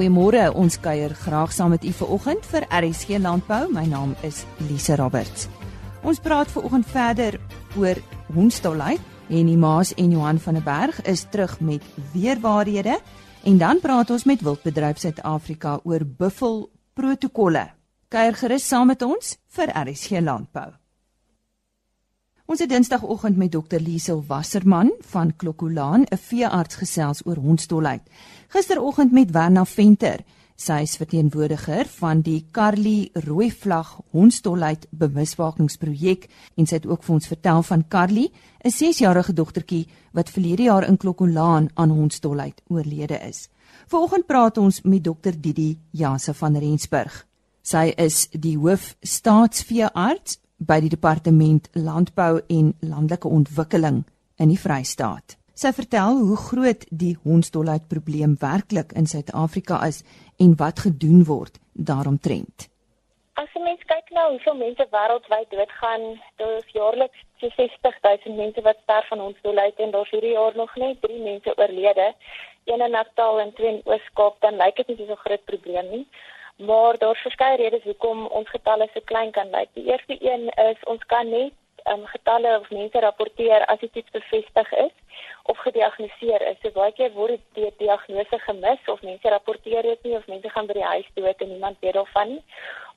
Goeiemôre. Ons kuier graag saam met u vanoggend vir RSG Landbou. My naam is Lise Roberts. Ons praat vanoggend verder oor hondsdolheid en die Maas en Johan van der Berg is terug met weerwaarhede en dan praat ons met Wildbedryf Suid-Afrika oor buffel protokolle. Kuier gerus saam met ons vir RSG Landbou. Ons het Dinsdagoggend met Dr Liesel Wasserman van Klokkolaan, 'n veearts gesels oor hondsdolheid. Gisteroggend met Werna Venter, sy is verteenwoordiger van die Carly Rooi Vlag Hondsdolheid Bewusmakingsprojek en sy het ook vir ons vertel van Carly, 'n 6-jarige dogtertjie wat verlede jaar in Klokkolaan aan hondsdolheid oorlede is. Vanoggend praat ons met Dr Didi Janse van Rensburg. Sy is die hoof staatsveearts by die departement landbou en landelike ontwikkeling in die Vrystaat. Sy vertel hoe groot die hondsdolheid probleem werklik in Suid-Afrika is en wat gedoen word daaromtrent. As jy mens kyk na hoeveel mense wêreldwyd doodgaan, daar is jaarliks so 60 000 mense wat sterf van hondsdolheid en daar's hierdie jaar nog net 3 mense oorlede, een in Natal en twee in Oos-Kaap, dan lyk dit nie so 'n groot probleem nie. Maar daar's verskeie redes hoekom ons getalle so klein kan lyk. Die eerste een is ons kan net um, getalle of mense rapporteer as dit iets bevestig is of gediagnoseer is. So baie keer word die diagnose gemis of mense rapporteer dit nie of mense gaan by die huis dood en niemand weet daarvan nie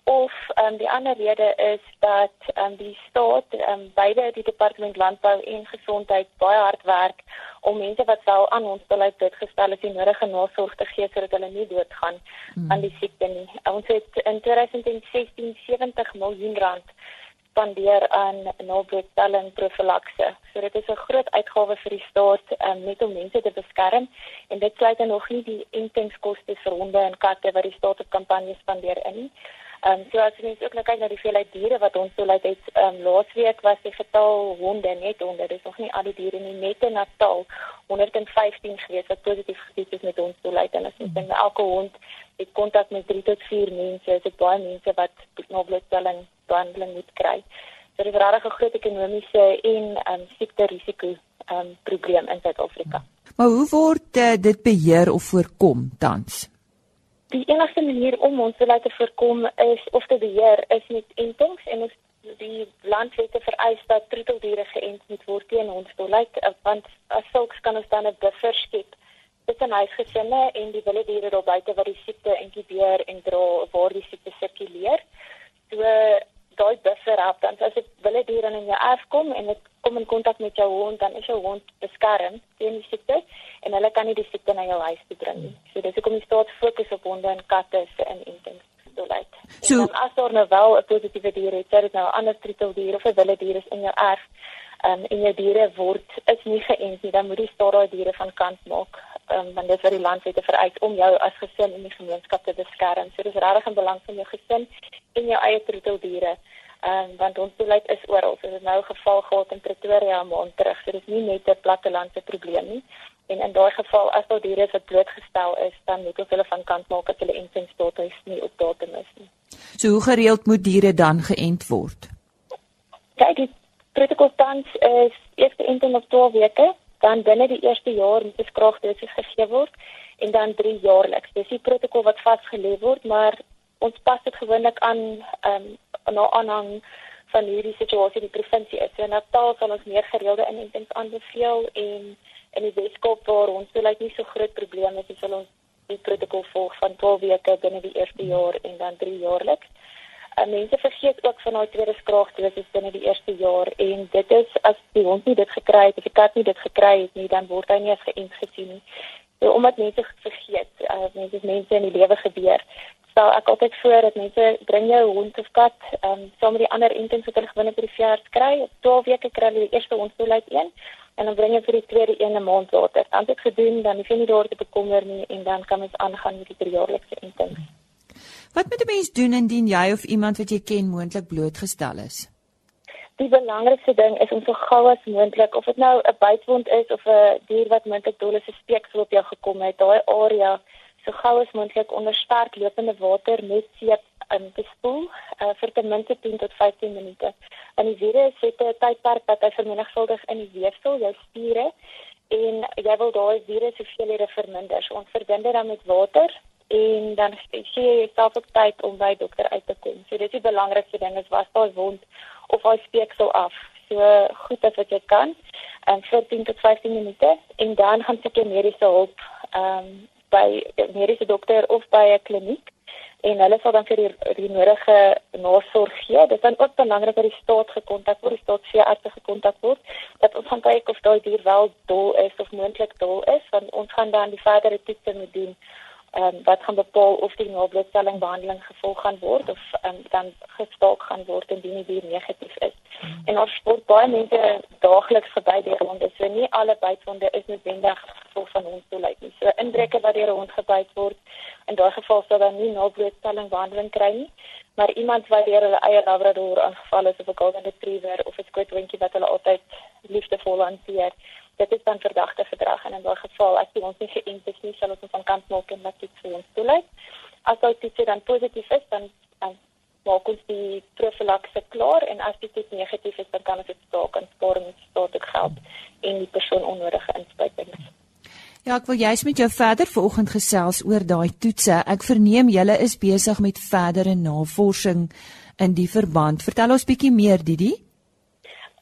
of um, die ander rede is dat um, die staat um, beide die departement landbou en gesondheid baie hard werk om mense wat wel aan ons beleid uitgestel is die nodige nasorg te gee sodat hulle nie doodgaan hmm. aan die siekte nie. Ons het in 2016 70 miljoen rand spandeer aan nabroedstelling profilakse. So dit is 'n groot uitgawe vir die staat um, net om mense te beskerm en dit sluit dan nog nie die entingskoste vir honde en katte wat die staat op kampanje spandeer in nie. Ehm um, so as jy ook nou kyk na die veelheid diere wat ons toelaat het, ehm um, laasweek was die getal honde net onder, dis nog nie al die diere nie, net in Natal 115 gewees wat positief getoets is met ons toelaat en as jy dink elke hond het kontak met 3 tot 4 mense, is dit baie mense wat na bloedtelling behandeling moet kry. So dit is regtig 'n groot ekonomiese en ehm um, siekte risiko ehm um, probleem in Suid-Afrika. Maar hoe word uh, dit beheer of voorkom tans? Die enigste manier om ons te laat voorkom is of te beheer is met entings en ons die landwette vereis dat troeteldiere geënt moet word teen hondsdolheid want as sulks kan ons dan 'n buffer skep tussen huisgesinne en die wilde diere daar buite wat die siekte inkubeer en dra waar die siekte sirkuleer. So daai buffer help dan as dit wilde diere in jou erf kom en dit kom in kontak met jou hond dan is jou hond beskerm teen die siekte en hulle kan nie die siekte na jou huis bring nie. So dis hoekom die staat fokus honde en katte se inentings. So en as daar nou wel 'n positiewe dier het, sê dit nou 'n ander troeteldier of 'n wilde dier is in jou erf, um, en jou diere word is nie geënt nie, dan moet die staat daai diere van kant maak. Um, want dit is vir die landwette vereis om jou as gesin en die gemeenskap te beskerm. So dis regtig in belang van jou gesin en jou eie troeteldiere. Ehm um, want ons beleid is oral. So dit is nou geval gehad in Pretoria 'n maand terug. So dit is nie net 'n plattelandse probleem nie. En in daai geval as daar diere wat blootgestel is, dan moet ons hulle van kant maak dat hulle entingsstatus nie op datum is nie. So hoe gereeld moet diere dan geënt word? Kyk, die protokol tans is eerste enting op 12 weke, dan binne die eerste jaar moet beskraagdosis gegee word en dan 3 jaarliks. Dis die protokol wat vasgelê word, maar ons pas dit gewoonlik aan ehm um, na aanhang van hierdie situasie in die provinsie is. So Natal sal ons meer gereelde inentings aanbeveel en in die Weskaap waar ons toelaat nie so groot probleme is, sal ons die protokol volg van 12 weke binne die eerste jaar en dan 3 jaarliks. En mense vergeet ook van daai tweede skraagdosis binne die eerste jaar en dit is as die hond nie dit gekry het of die kat nie dit gekry het nie, dan word hy nie as geënt gesien nie. So omdat mense vergeet, uh, mense mense in die lewe gebeur, stel ek altyd voor dat mense bring jou hond of kat ehm um, saam met die ander intens wat hulle gewone by die veearts kry. 12 weke kry hulle die eerste hondstoelheid een en dan bring jy vir die tweede een 'n maand later. Dan het gedoen, dan hoef jy nie daar te bekommer nie en dan kan ons aangaan met die driejaarlikse intens. Wat moet 'n mens doen indien jy of iemand wat jy ken moontlik blootgestel is? Die belangrikste ding is om so gou as moontlik of dit nou 'n bytwond is of 'n dier wat moontlik dol is, 'n speeksel op jou gekom het, daai area so gou as moontlik onder sterk lopende water met seep in te spoel uh, vir ten minste 10 tot 15 minute. En die virus het 'n tydperk dat hy vermenigvuldig in die weefsel, jou spiere en jy wil daai virus hoeveelhede verminder. So ons verbind dit dan met water en dan sê jy self op tyd om by dokter uit te kom. So dis die belangrikste ding is was daai wond of hy speeksel af. So goed as wat jy kan. En um, 14 tot 15 minute en dan gaan jy mediese hulp ehm um, by 'n mediese dokter of by 'n kliniek en hulle sal dan vir die, die nodige nasorg gee. Dit is dan ook belangrik dat die staat gekontak word, die staatsveearts gekontak word, dat ons gaan kyk of daai dier wel dol is of moontlik dol is, want ons gaan dan die verdere toetse moet doen ehm um, wat gaan bepaal of die nablootstelling behandeling gevolg gaan word of um, dan gestaak gaan word indien die dier negatief is. Hmm. En ons word baie mense daagliks verby die ronde. So nie alle bytwonde is noodwendig gevolg van ons toelaat nie. So indrukke wat deur 'n hond gebyt word, in daai geval sal dan nie nablootstelling behandeling kry nie, maar iemand wat deur hulle eie labrador aangeval is of 'n golden retriever of 'n squidwinkie wat hulle altyd liefdevol hanteer dit is dan verdagte gedrag en in daai geval as ons nie geïnt is nie, sal ons van kant maak en wat dit vir ons toelaat. As dit dit dan positief is, dan dan maak ons die profilakse klaar en as dit negatief is, dan kan ons dit staak en spaar met staat geld en die persoon onnodige inspuitings. Ja, ek wil juist met jou verder vanoggend gesels oor daai toetse. Ek verneem julle is besig met verdere navorsing in die verband. Vertel ons bietjie meer, Didi.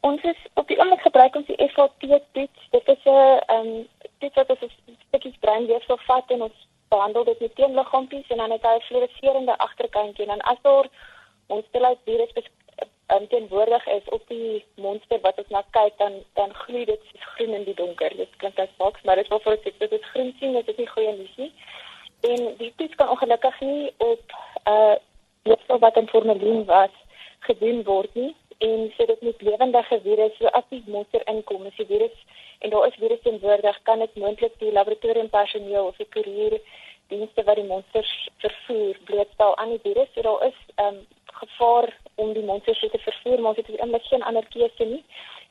Ons is op die oomblik gebruik ons die FAT toets. Dit is 'n ehm toets wat ons 'n stukkie breinweefsel vat en ons behandel dit met teenliggaampies en dan het hy 'n fluoreserende agterkantjie en dan as daar ons stilheid virus um, teenwoordig is op die monster wat ons na kyk dan dan gloei dit groen in die donker. Dit klink as boks, maar dit wil vir sê dit is groen sien, dit is nie goeie nuus nie. En die toets kan ongelukkig nie op 'n uh, weefsel wat in formalien was gedoen word nie en sê dit moet lewendige virus so as die monster inkom as die virus en daar is virus teenwoordig kan dit moontlik die laboratorium personeel of die koerier dienste wat die monsters vervoer blootstel aan die virus. So daar is um, gevaar om die monsters te vervoer maar dit is eintlik geen ander keuse nie.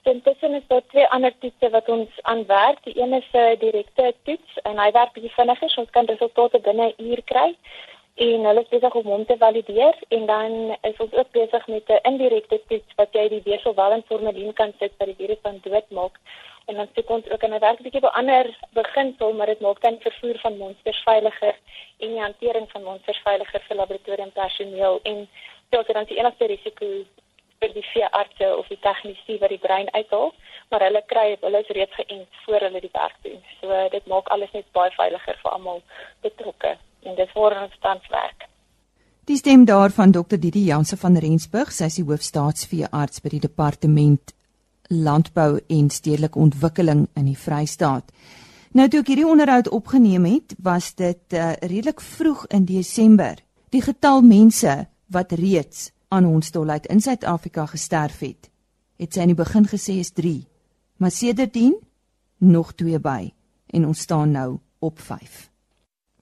Intussen is daar twee ander toetse wat ons aanwerk. Die een is 'n direkte toets en hy werk bietjie vinniger so ons kan resultate binne 'n uur kry en hulle is besig om hom te valideer en dan is ons ook besig met 'n indirekte toets wat jy die weefsel wel in formalien kan sit dat die virus dan doodmaak. En dan sê ons ook 'n werk bietjie by ander beginsel maar dit maak dan vervoer van monsters veiliger en die hantering van monsters veiliger vir laboratorium personeel en dit is dan die enigste risiko vir die veeartse of die tegnisi wat die brein uithaal maar hulle kry hulle is reeds geënt voor hulle die werk doen. So dit maak alles net baie veiliger vir almal betrokke en dit voor ons tans werk. Die stem daarvan Dr Didi Janse van Rensburg, sy is die hoofstaatsveearts by die departement landbou en stedelike ontwikkeling in die Vrystaat. Nou toe ek hierdie onderhoud opgeneem het, was dit uh, redelik vroeg in Desember. Die getal mense wat reeds aan hondsdolheid in Suid-Afrika gesterf het, het sy in die begin gesê is 3, maar sedertdien nog 2 by en ons staan nou op 5.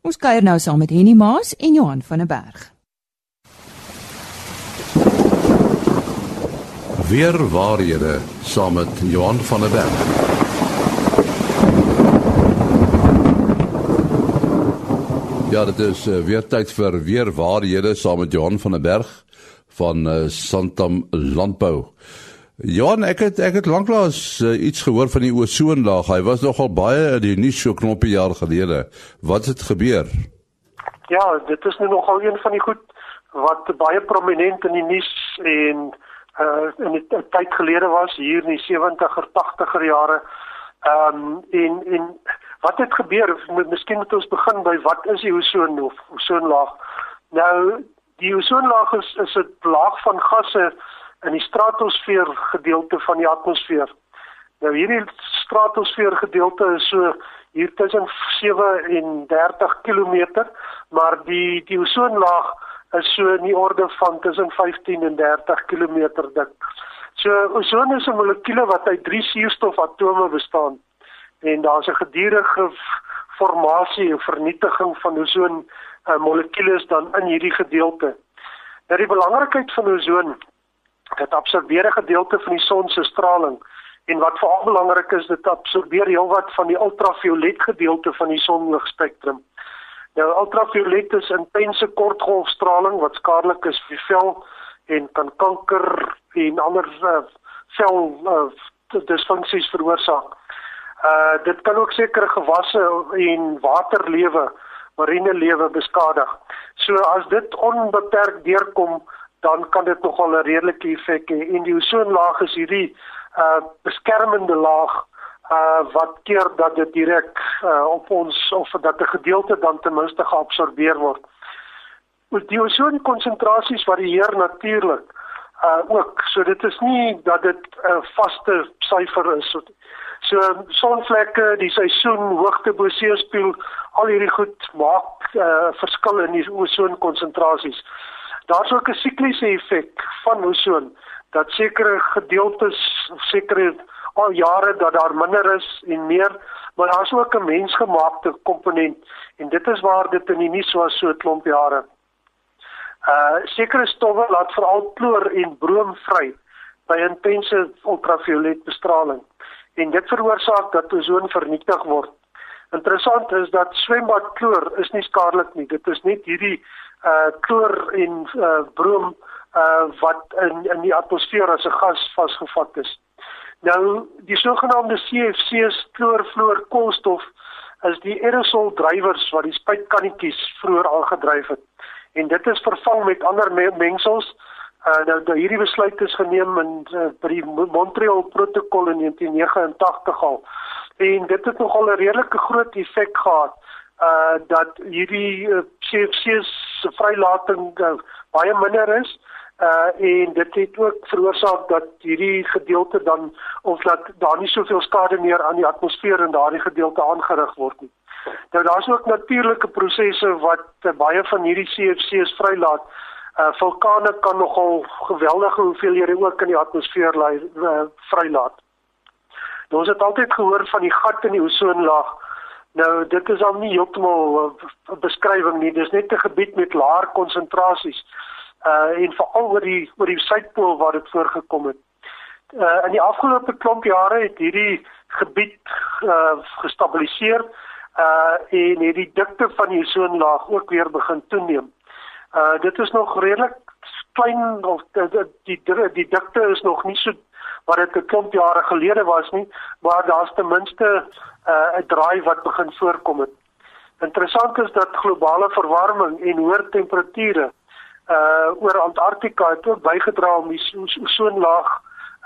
Ons kuier nou saam met Henny Maas en Johan van der Berg. Weer waarhede saam met Johan van der Berg. Ja, dit is uh, weer tyd vir weer waarhede saam met Johan van der Berg van uh, Santam Landbou. Johan, ek het ek het lanklaas uh, iets gehoor van die ozonlaag. Hy was nogal baie in die nuus so knoppie jaar gelede. Wat het gebeur? Ja, dit is nou nogal een van die goed wat baie prominent in die nuus en uh in 'n tyd gelede was hier in die 70er, 80er jare. Ehm um, en en wat het gebeur? Miskien moet ons begin by wat is die ozon of ozonlaag? Nou, die ozonlaag is is 'n laag van gasse in die stratosfeer gedeelte van die atmosfeer. Nou hierdie stratosfeer gedeelte is so hier tussen 37 km, maar die die ozonlaag is so in die orde van tussen 15 en 30 km dik. So ozon is 'n molekuule wat uit drie suurstofatome bestaan en daar's 'n gedurende formasie en vernietiging van ozon uh, molekules dan in hierdie gedeelte. Nou die belangrikheid van ozon dit absorbeer 'n gedeelte van die son se straling en wat veral belangrik is dit absorbeer heelwat van die ultraviolet gedeelte van die sonligspektrum. Nou ultraviolet is intense kortgolfstraling wat skadelik is vir vel en kan kanker en ander uh, sel uh, disfunksies veroorsaak. Uh dit kan ook sekere gewasse en waterlewe marine lewe beskadig. So as dit onbeperk deurkom, dan kan dit nogal 'n redelike effek hê. En die ozonlaag is hierdie uh beskermende laag uh wat keer dat dit direk uh, op ons of dat 'n gedeelte dan ten minste geabsorbeer word. Die ozonkonsentrasies varieer natuurlik uh ook. So dit is nie dat dit 'n uh, vaste syfer is. So sonvlekke, die seisoen, hoogte bo seespieël, al hierdie goed maak uh verskil in die ozonkonsentrasies. Daar's ook 'n sikliese effek van ozon dat sekere gedeeltes of sekere al jare dat daar minder is en meer, maar daar's ook 'n mensgemaakte komponent en dit is waar dit in die nuus was so 'n klomp jare. Uh sekere stowwe laat veral kloor en broom vry by intense ultraviolet bestraling en dit veroorsaak dat ozon vernietig word. Interessant is dat swembadkloor is nie skadelik nie. Dit is net hierdie uh kloor en uh broom uh wat in in die atmosfeer as 'n gas vasgevat is. Nou die sogenaamde CFC's kloorfloor koolstof is die aerosol drywers wat die spuitkannetjies vroeër aangedryf het. En dit is vervang met ander mengsels. Uh nou, nou hierdie besluit is geneem in uh, by die Montreal protokol in 1989 al. En dit het nogal 'n redelike groot effek gehad uh dat hierdie uh, CFC's se vrylating uh, baie minder is uh en dit het ook veroorsaak dat hierdie gedeelte dan of dat daar nie soveel skade meer aan die atmosfeer in daardie gedeelte aangerig word nie. Nou daar's ook natuurlike prosesse wat uh, baie van hierdie CFC's vrylaat. Uh vulkane kan nogal geweldige hoeveelhede ook in die atmosfeer lei uh, vrylaat. Nou ons het altyd gehoor van die gat in die ozonlaag. Nou dit is al nie heeltemal 'n uh, beskrywing nie. Dis net 'n gebied met laer konsentrasies uh en veral oor die oor die suidpool waar dit voorgekom het. Uh in die afgelope klomp jare het hierdie gebied uh gestabiliseer uh en het die dikte van die ozonlaag ook weer begin toeneem. Uh dit is nog redelik klein of die die, die dikte is nog nie so wat dit 'n klomp jare gelede was nie, maar daar's ten minste uh 'n draai wat begin voorkom het. Interessant is dat globale verwarming en hoër temperature uh oor Antarktika het ook bygedra om die ozonlaag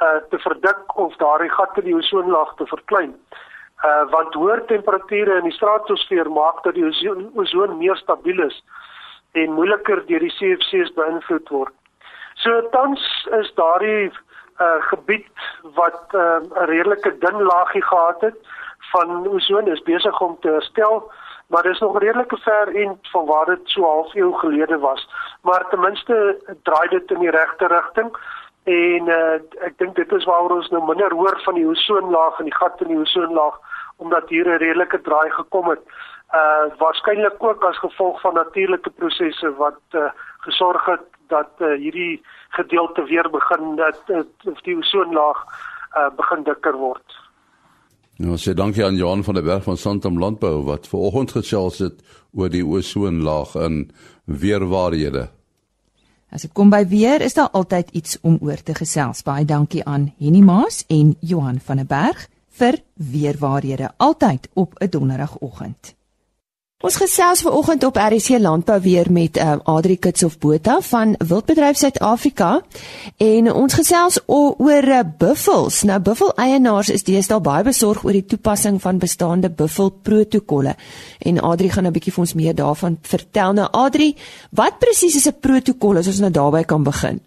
uh te verdik of daardie gat in die ozonlaag te verklein. Uh want hoër temperature in die stratosfeer maak dat die ozon meer stabiel is en moeiliker deur die CFC's beïnvloed word. So tans is daardie uh gebied wat 'n uh, redelike dun laagie gehad het van ozon is besig om te herstel maar dis nog redelik ver en van waar dit so half eeu gelede was. Maar ten minste draai dit in die regte rigting en uh, ek dink dit is waaroor ons nou minder hoor van die ozonlaag en die gat in die ozonlaag omdat hier 'n redelike draai gekom het. Uh waarskynlik ook as gevolg van natuurlike prosesse wat uh, gesorg het dat uh, hierdie gedeelte weer begin dat uh, die ozonlaag uh, begin dikker word. Nou sê dankie aan Johan van der Berg van Santam Landbou wat ver oggend gesels het oor die ozonlaag in weerwaarhede. As dit kom by weer, is daar altyd iets om oor te gesels. Baie dankie aan Henny Maas en Johan van der Berg vir weerwaarhede altyd op 'n donderdagoggend. Ons gesels ver oggend op RC Landbou weer met uh, Adri Kitshof Botha van Wildbedryf Suid-Afrika en ons gesels oor uh, buffels. Nou buffel eienaars is deesdae baie besorg oor die toepassing van bestaande buffel protokolle. En Adri gaan 'n bietjie vir ons meer daarvan vertel. Nou Adri, wat presies is 'n protokol as ons nou daarby kan begin?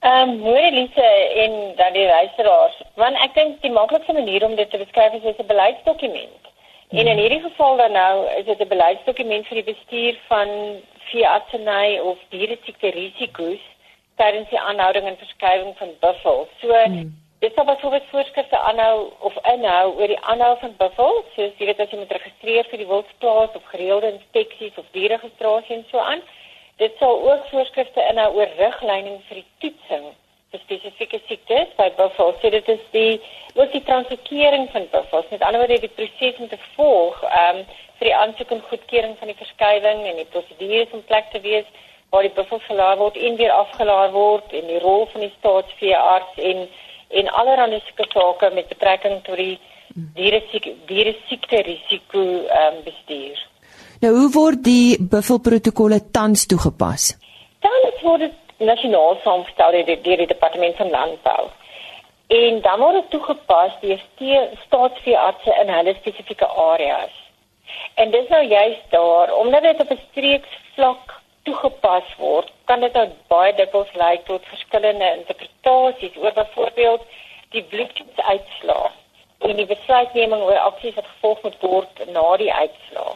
Ehm, um, hoor Elise en dan die luisteraars, want ek dink die maklikste manier om dit te beskryf is 'n beleidsdokument. En in hierdie geval dan nou is dit 'n beleidsdokument vir die bestuur van veeartseny of dieresiekte risiko's tydens die aanhouding en verskuiwing van buffels. So hmm. dit sal byvoorbeeld voorskrifte aanhou of inhou oor die aanhou van buffels, soos jy weet as jy moet registreer vir die wildplaas of gereelde inspeksies of diereregistrasie en so aan. Dit sal ook voorskrifte inhou oor riglyne vir die toetsing vir spesifieke siektes by buffels. So dit is die wat die transferering van buffels, met ander woorde die proses om te volg, ehm um, vir die aansoek en goedkeuring van die verskywing en die prosedures in plek te wees waar die buffels gelaai word en weer afgelaai word en die rol van die staatsveearts en en allerlei sulke sake met betrekking tot die diere siek diere siekte risiko ehm um, bestuur. Nou hoe word die buffelprotokolle tans toegepas? Tans word dit nasionaal saamgestel deur die, die departement van landbou. En dan word dit toegepas deur staatsveeartse in hulle spesifieke areas. En dis nou juist daar omdat dit op 'n streeksvlak toegepas word, kan dit nou baie dikwels lei tot verskillende interpretasies oor byvoorbeeld die bloedtoetsuitslae en die besluitneming oor aksies wat gevolg moet word na die uitslae.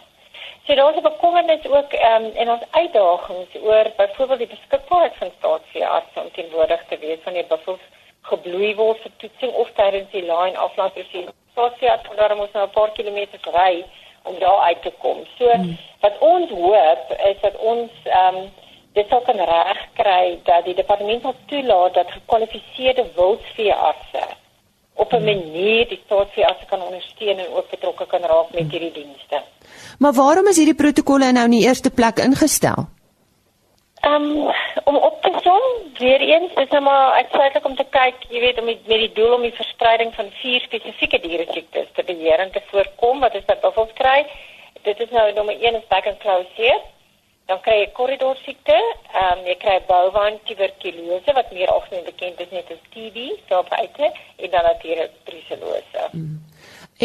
So daar's 'n bekommernis ook um, en ons uitdagings oor byvoorbeeld die beskikbaarheid van staatsveeartse om teenwoordig te wees die buffels gebloei word vir toetsing of tydens die line aflaat proses. Staatsveeartse moet dan moet nou 'n paar kilometers ry om daar uit te kom. So hmm. wat ons hoop is dat ons ehm um, dit sou kan regkry dat die departement sal toelaat dat gekwalifiseerde wildveeartse op 'n manier die staatsveeartse kan ondersteun en ook betrokke kan raak met hierdie dienste. Maar waarom is hierdie protokolle nou in die eerste plek ingestel? Um, om op te som, weer eens, is nou maar uitsluitlik om te kyk, jy weet, om met, met die doel om die verspreiding van vier spesifieke dieresiektes te beheer en te voorkom wat is dat buffels kry. Dit is nou nommer 1 is back and close here. Dan kry jy korridor siekte, ehm um, jy kry bouwaan tuberkulose wat meer algemeen bekend is net as TB, so buite, en dan natuurlik brucellose. Mm.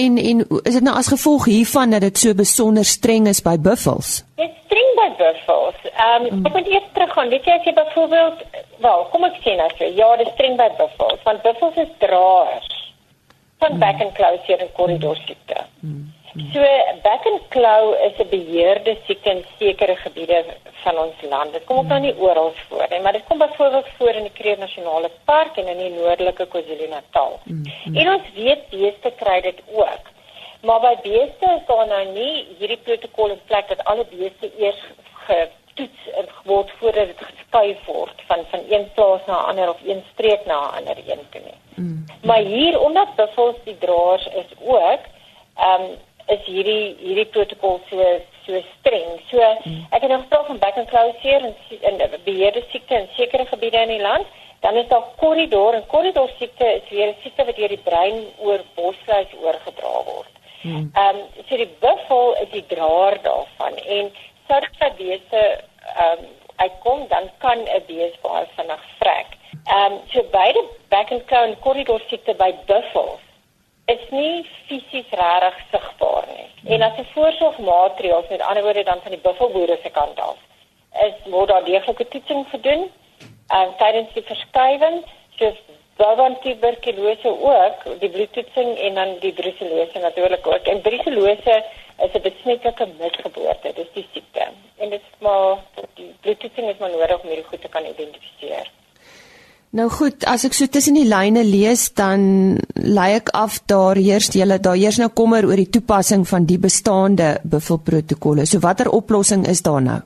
En en is dit nou as gevolg hiervan dat dit so besonder streng is by buffels? Dit streng by buffels. Ehm um, mm. ek moet eers teruggaan. Weet jy as jy byvoorbeeld, wel, kom ek sê nou so, ja, dit streng by buffels, want buffels is draers van mm. back and close hier in korridor siekte. Mm. So back and claw is 'n beheerde siekte in sekere gebiede van ons land. Dit kom ook nou nie oral voor nie, maar dit kom byvoorbeeld voor in die Kruger Nasionale Park en in die noordelike KwaZulu-Natal. Mm -hmm. En ons weet beeste kry dit ook. Maar by beeste is daar nou nie hierdie protokol in plek dat alle beeste eers getoets word voordat dit geskuif word van van een plaas na 'n ander of een streek na 'n ander een toe nie. Mm -hmm. Maar hier omdat buffels die draers is ook, ehm um, is hierdie hierdie protokol so so streng. So ek het nou gepraat van back and close hier en in beheerde siekte in sekere gebiede in die land. Dan is daar korridor en korridor siekte is weer 'n siekte wat deur die brein oor bosvleis oorgedra word. Hmm. Ehm um, so die buffel is die draer daarvan en sou dit wees ehm uitkom dan kan 'n bees baie vinnig vrek. Ehm um, so beide back and close korridor siekte by buffels is nie fisies regtig sigbaar nie. En as 'n voorsorgmaatreël, met ander woorde dan van die buffelboere se kant af, is word daar deeglike toetsing gedoen en uh, tydens die verskuiwing, soos bovaan tuberkulose ook, die bloedtoetsing en dan die brucellose natuurlik ook. En brucellose is 'n besmettelijke misgeboorte, dis die siekte. En dit is maar die bloedtoetsing is maar nodig om hierdie goed te kan identifiseer. Nou goed, as ek so tussen die lyne lees, dan lei ek af daar heers julle daar heers nou kommer oor die toepassing van die bestaande buffelprotokolle. So watter oplossing is daar nou?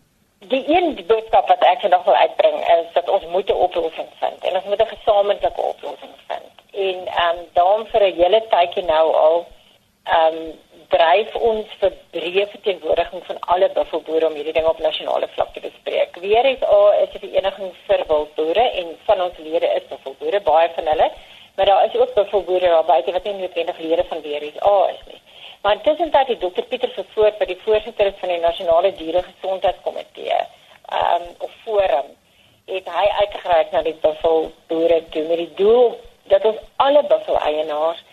Die een boodskap wat ek nog wil uitbring is dat ons moet 'n oplossing vind en ons moet 'n gesamentlike oplossing vind. En ehm um, daarom vir 'n hele tydjie nou al ehm um, dryf ons vir breë verteenwoordiging van alle buffelboere om hierdie ding op nasionale vlak te bespreek. Weer is al is 'n vereniging vir wildboere en van ons lede is buffelboere, baie van hulle, maar daar is ook buffelboere daar buite wat nie noodwendig lede van weer is. Ah, is nie. Maar intussen dat die dokter Pieter Vervoort wat die voorsitter is van die nasionale dieregesondheidskomitee, ehm um, of forum, het hy uitgereik na die buffelboere toe met die doel dat ons alle buffel eienaars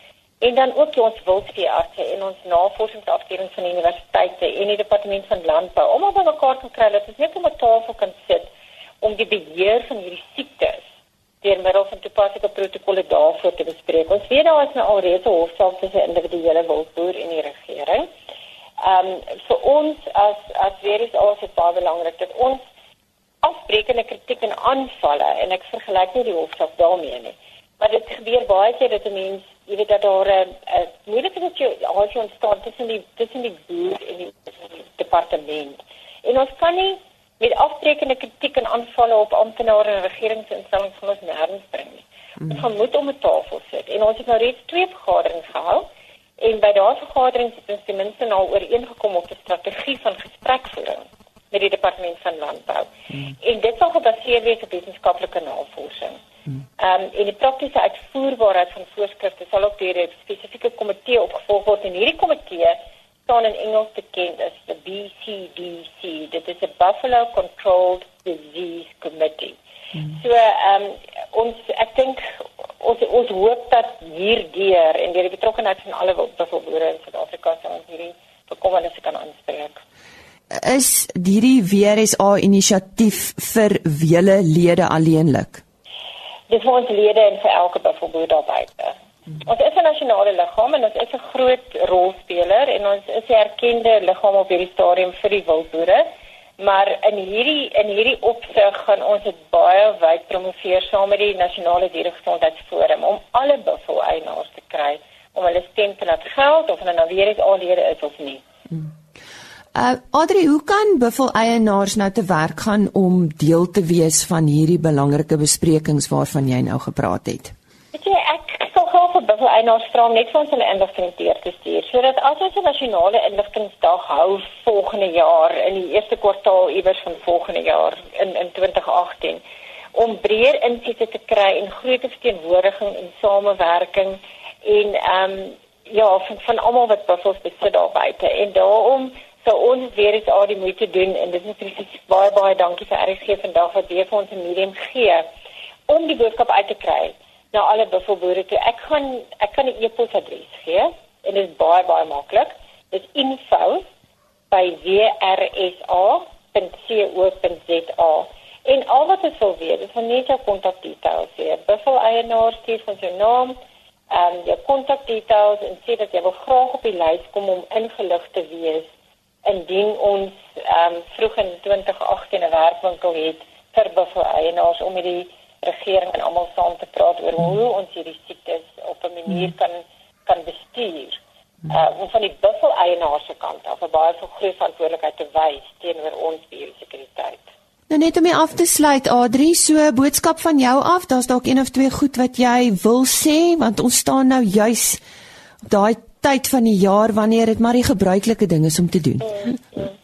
en dan ook ons wildveeartse en ons navorsingsafdeling van die universiteite en die departement van landbou om op mekaar te kry dat ons net op 'n tafel kan sit om die beheer van hierdie siektes deur middel van toepaslike protokolle daarvoor te bespreek. Ons weet daar is nou alreeds 'n hofsaak tussen individuele wildboer en die regering. Ehm um, vir ons as as weer is alles baie belangrik dat ons afbreekende kritiek en aanvalle en ek vergelyk nie die hofsaak daarmee nie. Maar dit gebeur baie keer dat 'n mens jy weet dat daar 'n moeilike situasie ontstaan tussen die tussen die boer en die, die departement. En ons kan nie met afbreekende kritiek en aanvalle op amptenare en regeringsinstellings van ons nêrens bring nie. Mm. Ons moet om 'n tafel sit en ons het nou reeds twee vergaderings gehou en by daardie vergaderings het ons ten minste nou ooreengekom op 'n strategie van gesprekvoering met die departement van landbou. Mm. En dit sal gebaseer wees op wetenskaplike navorsing. Ehm um, en die praktiese uitvoerbaarheid van voorskrifte sal ook deur 'n spesifieke komitee opgevolg word en hierdie komitee staan in Engels bekend as die BCDC. Dit is 'n Buffalo Controlled Disease Committee. Hmm. So ehm um, ons ek dink ons ons hoop dat hierdeur en deur die betrokkeheid van alle buffelboere in Suid-Afrika sal ons hierdie bekommernisse kan aanspreek. Is hierdie WRSA inisiatief vir wele lede alleenlik? Dis vir ons lede en vir elke buffelboer daar buite. Ons is 'n nasionale liggaam en ons is 'n groot rolspeler en ons is 'n erkende liggaam op hierdie stadium vir die wildboere. Maar in hierdie in hierdie opsig gaan ons dit baie wyd promoveer saam met die nasionale dieregesondheidsforum om alle buffeleienaars te kry om hulle stem te laat geld of hulle nou weer eens aanlede is of nie. Hmm. Uh Adri, hoe kan buffeleienaars nou te werk gaan om deel te wees van hierdie belangrike besprekings waarvan jy nou gepraat het? Weet jy, ek vir buffel eienaars vra om net vir ons hulle inligting deur te stuur sodat as ons 'n nasionale inligtingsdag hou volgende jaar in die eerste kwartaal iewers van volgende jaar in in 2018 om breër insigte te kry en groter verteenwoordiging en samewerking en ehm um, ja van van almal wat buffels besit daar buite en daarom sou ons weer eens al die moeite doen en dit is presies baie baie dankie vir RSG vandag wat weer vir ons 'n medium gee om die boodskap uit te kry na alle buffelboere toe. Ek gaan ek kan 'n e-posadres gee en dit is baie baie maklik. Dit is info@wrsa.co.za. En al wat jy wil weet, is van net jou kontakdetails hier. Buffel eienaar stuur van jou naam, ehm um, jou kontakdetails en sê dat jy wil graag op die lys kom om ingelig te wees indien ons ehm um, vroeg in 2018 'n werkwinkel het vir buffel eienaars om hierdie regering en almal saam te praat oor hoe ons hierdie siektes op 'n manier kan kan bestuur. Uh van die buffel eienaars se kant af 'n baie groot verantwoordelikheid te wys teenoor ons biosekuriteit. Nou net om af te sluit Adri, so boodskap van jou af, daar's dalk een of twee goed wat jy wil sê want ons staan nou juis op daai tyd van die jaar wanneer dit maar die gebruikelike ding is om te doen. Mm, mm.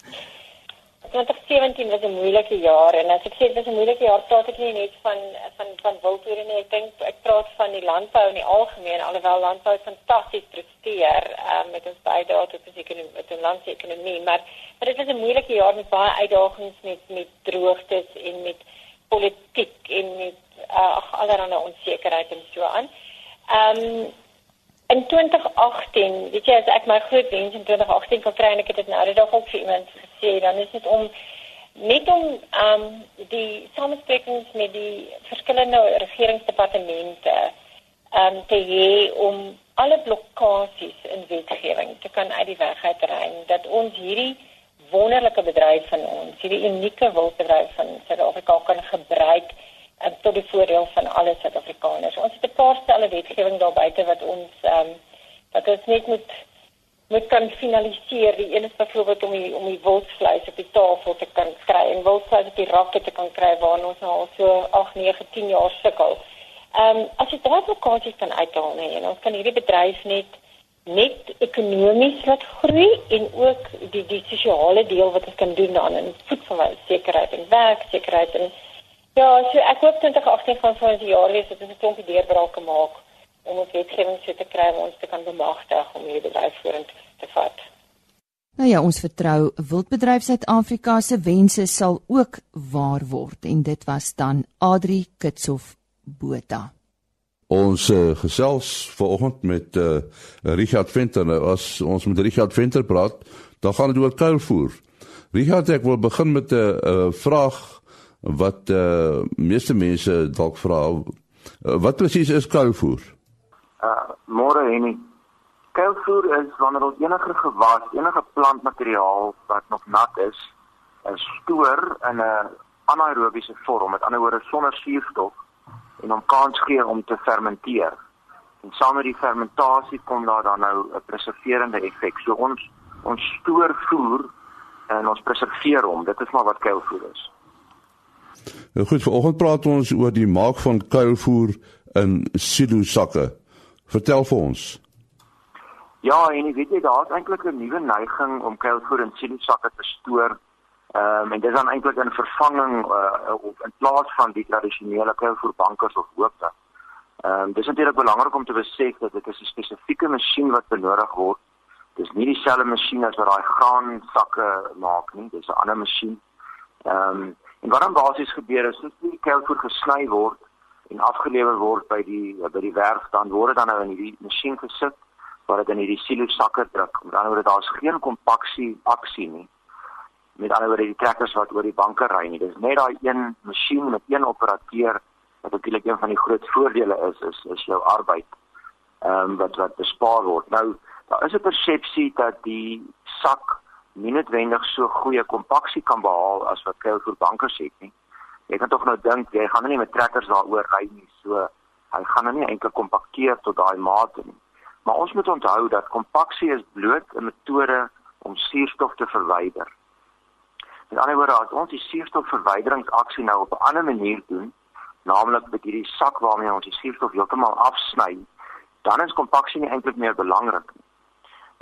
2017 was 'n moeilike jaar en as ek sê dit was 'n moeilike jaar, praat ek nie net van van van wildboere nie. Ek dink ek praat van die landbou in die algemeen, alhoewel landbou fantasties presteer um, met ons bydrae tot die ekonomie, met die landsekonomie, maar maar dit was 'n moeilike jaar met baie uitdagings met met droogtes en met politiek en met uh, allerlei onsekerheid en so aan. Ehm um, In 2018, weet jy as ek my groot wens in 2018 kan kry en ek het dit nou die dag ook vir iemand gesê, dan is dit om net om um die samesprekings met die verskillende regeringsdepartemente um te hê om alle blokkades in wetgewing te kan uit die weg uitruim dat ons hierdie wonderlike bedryf van ons, hierdie unieke wildbedryf van Suid-Afrika kan gebruik uh, tot die voordeel van alle Suid-Afrikaners. Ons het 'n paar stelle wetgewing daar buite wat ons ehm um, wat ons net moet moet kan finaliseer. Die een is byvoorbeeld om die om die wildsvleis op die tafel te kan kry en wildsvleis op die rakke te kan kry waar ons nou al so 8, 9, 10 jaar sukkel. Ehm um, as jy daai lokasies kan uithaal nee, en ons kan hierdie bedryf net net ekonomies laat groei en ook die die sosiale deel wat ons kan doen dan in voedselsekerheid en werksekerheid en Ja, so ek hoop 2018 gaan vir ons jaar wees dat ons 'n klompie deurbrake maak om ons wetgewing so te kry om ons te kan bemagtig om hierdie bedryf vorentoe te vat. Nou ja, ons vertrou Wildbedryf Suid-Afrika se wense sal ook waar word en dit was dan Adri Kitshof Botha. Ons uh, gesels vanoggend met uh, Richard Venter. Nou, as ons met Richard Venter praat, dan gaan dit oor kuilvoer. Richard, ek wil begin met 'n uh, vraag wat uh meeste mense dalk vra uh, wat presies is kuilvoer? Uh môre Henny. Kuilvoer is wanneer ons enige gewas, enige plantmateriaal wat nog nat is, is stoor in 'n anaerobiese vorm, met ander woorde sonder suurstof en hom kans gee om te fermenteer. En saam met die fermentasie kom daar dan nou 'n preserverende effek. So ons ons stoor voer en ons preserveer hom. Dit is maar wat kuilvoer is. Nou goed, vanoggend praat ons oor die maak van kuilvoer in silo sakke. Vertel vir ons. Ja, en weet jy daar's eintlik 'n nuwe neiging om kuilvoer in silo sakke te stoor. Ehm um, en dit is dan eintlik 'n vervanging uh, of in plaas van die tradisionele kuilvoerbankers of hoopte. Ehm um, dis natuurlik belangrik om te besef dat dit 'n spesifieke masjien wat benodig word Dis nie dieselfde masjien as wat daai graan sakke maak nie, dis 'n ander masjien. Ehm um, en wat dan basies gebeur is, as die kelvoer gesny word en afgelewer word by die by die werf, dan word dit dan nou in hierdie masjien gesit waar dit in hierdie silo sakke druk. Met ander woorde, daar's geen kompaksie aksie nie met ander woorde die trekkers wat oor die banke ry nie. Dis net daai een masjien met een operateur wat natuurlik een van die groot voordele is is is jou arbeid. Ehm um, wat wat bespaar word. Nou daar is 'n persepsie dat die sak nie noodwendig so goeie kompaksie kan behaal as wat Kelvoer bankers het nie. Jy kan tog nou dink jy gaan nou nie met trekkers daaroor ry nie. So hy gaan nou nie eintlik kompakteer tot daai mate nie. Maar ons moet onthou dat kompaksie is bloot 'n metode om suurstof te verwyder. Met ander woorde, as ons die suurstofverwyderingsaksie nou op 'n ander manier doen, naamlik met hierdie sak waarmee ons die suurstof heeltemal afsny, dan is kompaksie nie eintlik meer belangrik nie.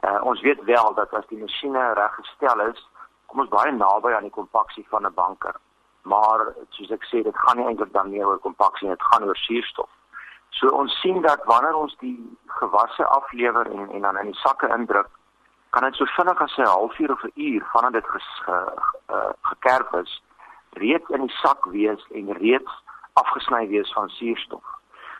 Uh, ons weet wel dat as die masjiene reggestel is, kom ons baie naby aan die kompaksie van 'n banker. Maar soos ek sê, dit gaan nie eintlik dan meer oor kompaksie, dit gaan oor suurstof. So ons sien dat wanneer ons die gewasse aflewer en en dan in die sakke indruk, kan dit so vinnig as 'n halfuur of 'n uur vanaf dit ges, ge, uh, gekerf is reeds in die sak wees en reeds afgesny wees van suurstof.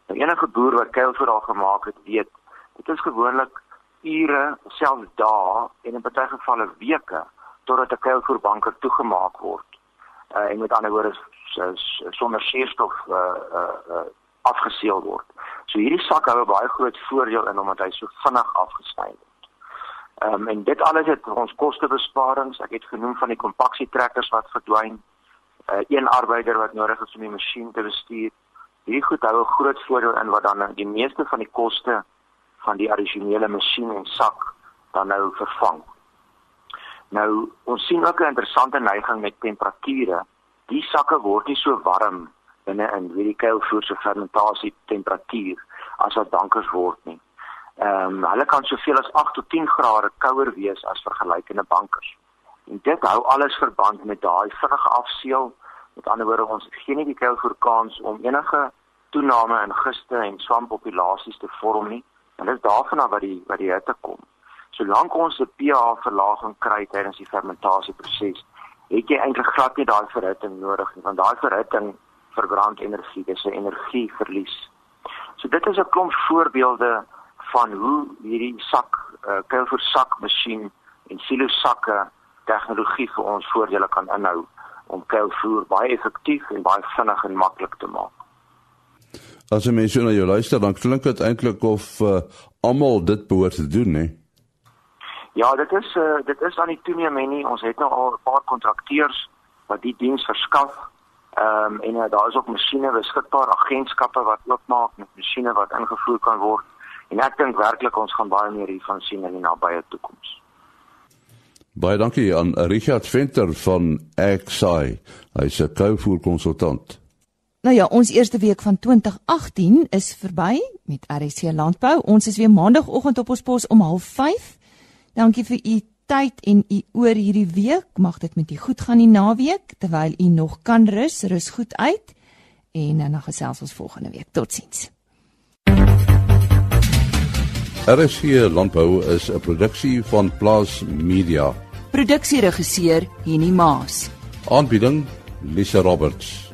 Nou enige boer wat kuilvoer al gemaak het, weet dit is gewoonlik ure, selfs dae en in baie gevalle weke totdat 'n kuilvoerbanker toegemaak word. Uh, en met ander woorde sonder suurstof uh, uh, uh, afgeseël word. So hierdie sak hou 'n baie groot voordeel in omdat hy so vinnig afgesny word. Ehm um, en dit alles het ons kostebesparings. Ek het genoem van die kompaksietrekkers wat verdwyn. Uh, een arbeider wat nodig is om die masjien te bestuur. Hierdie goed hou 'n groot voordeel in wat dan die meeste van die koste van die addisionele masjien en sak dan nou vervang. Nou ons sien ook 'n interessante neiging met temperature. Die sakke word nie so warm binne in hierdie kuilvoer se fermentasie temperatuur as wat bankers word nie. Ehm um, hulle kan soveel as 8 tot 10 grade kouer wees as vergelykende bankers. En dit hou alles verband met daai vinnige afseël. Met ander woorde, ons het geen die kuilvoer kans om enige toename in giste en swampopulasies te vorm nie. En dit is daarvan af wat die wat die hitte kom. Solank ons 'n pH verlaging kry tydens die fermentasieproses, het jy eintlik glad nie daai verhitting nodig nie, want daai verhitting verbrand energie, dis 'n energieverlies. So dit is 'n klomp voorbeelde van hoe hierdie sak uh, kuilvoer sak masjien en silo sakke tegnologie vir ons voordele kan inhou om kuilvoer baie effektief en baie vinnig en maklik te maak. As jy mens nou jou luister dan klink dit eintlik of uh, almal dit behoort te doen, hè? Ja, dit is uh, dit is aan die toeneem nie. Ons het nou al 'n paar kontrakteurs wat die diens verskaf. Ehm um, en uh, daar is ook masjiene beskikbaar, agentskappe wat oopmaak met masjiene wat ingevoer kan word. En ek dink werklik ons gaan baie meer hiervan sien in die nabye toekoms. Baie dankie aan Richard Venter van XI. Hy's 'n kouvoer konsultant. Nou ja, ons eerste week van 2018 is verby met RC Landbou. Ons is weer maandagooggend op ons pos om 05:30. Dankie vir u tyd en u oor hierdie week. Mag dit met u goed gaan die naweek terwyl u nog kan rus. Rus goed uit. En dan gesels ons volgende week. Totsiens. RSG Landbou is 'n produksie van Plaas Media. Produksieregisseur Henny Maas. Aanbieding Lisa Roberts.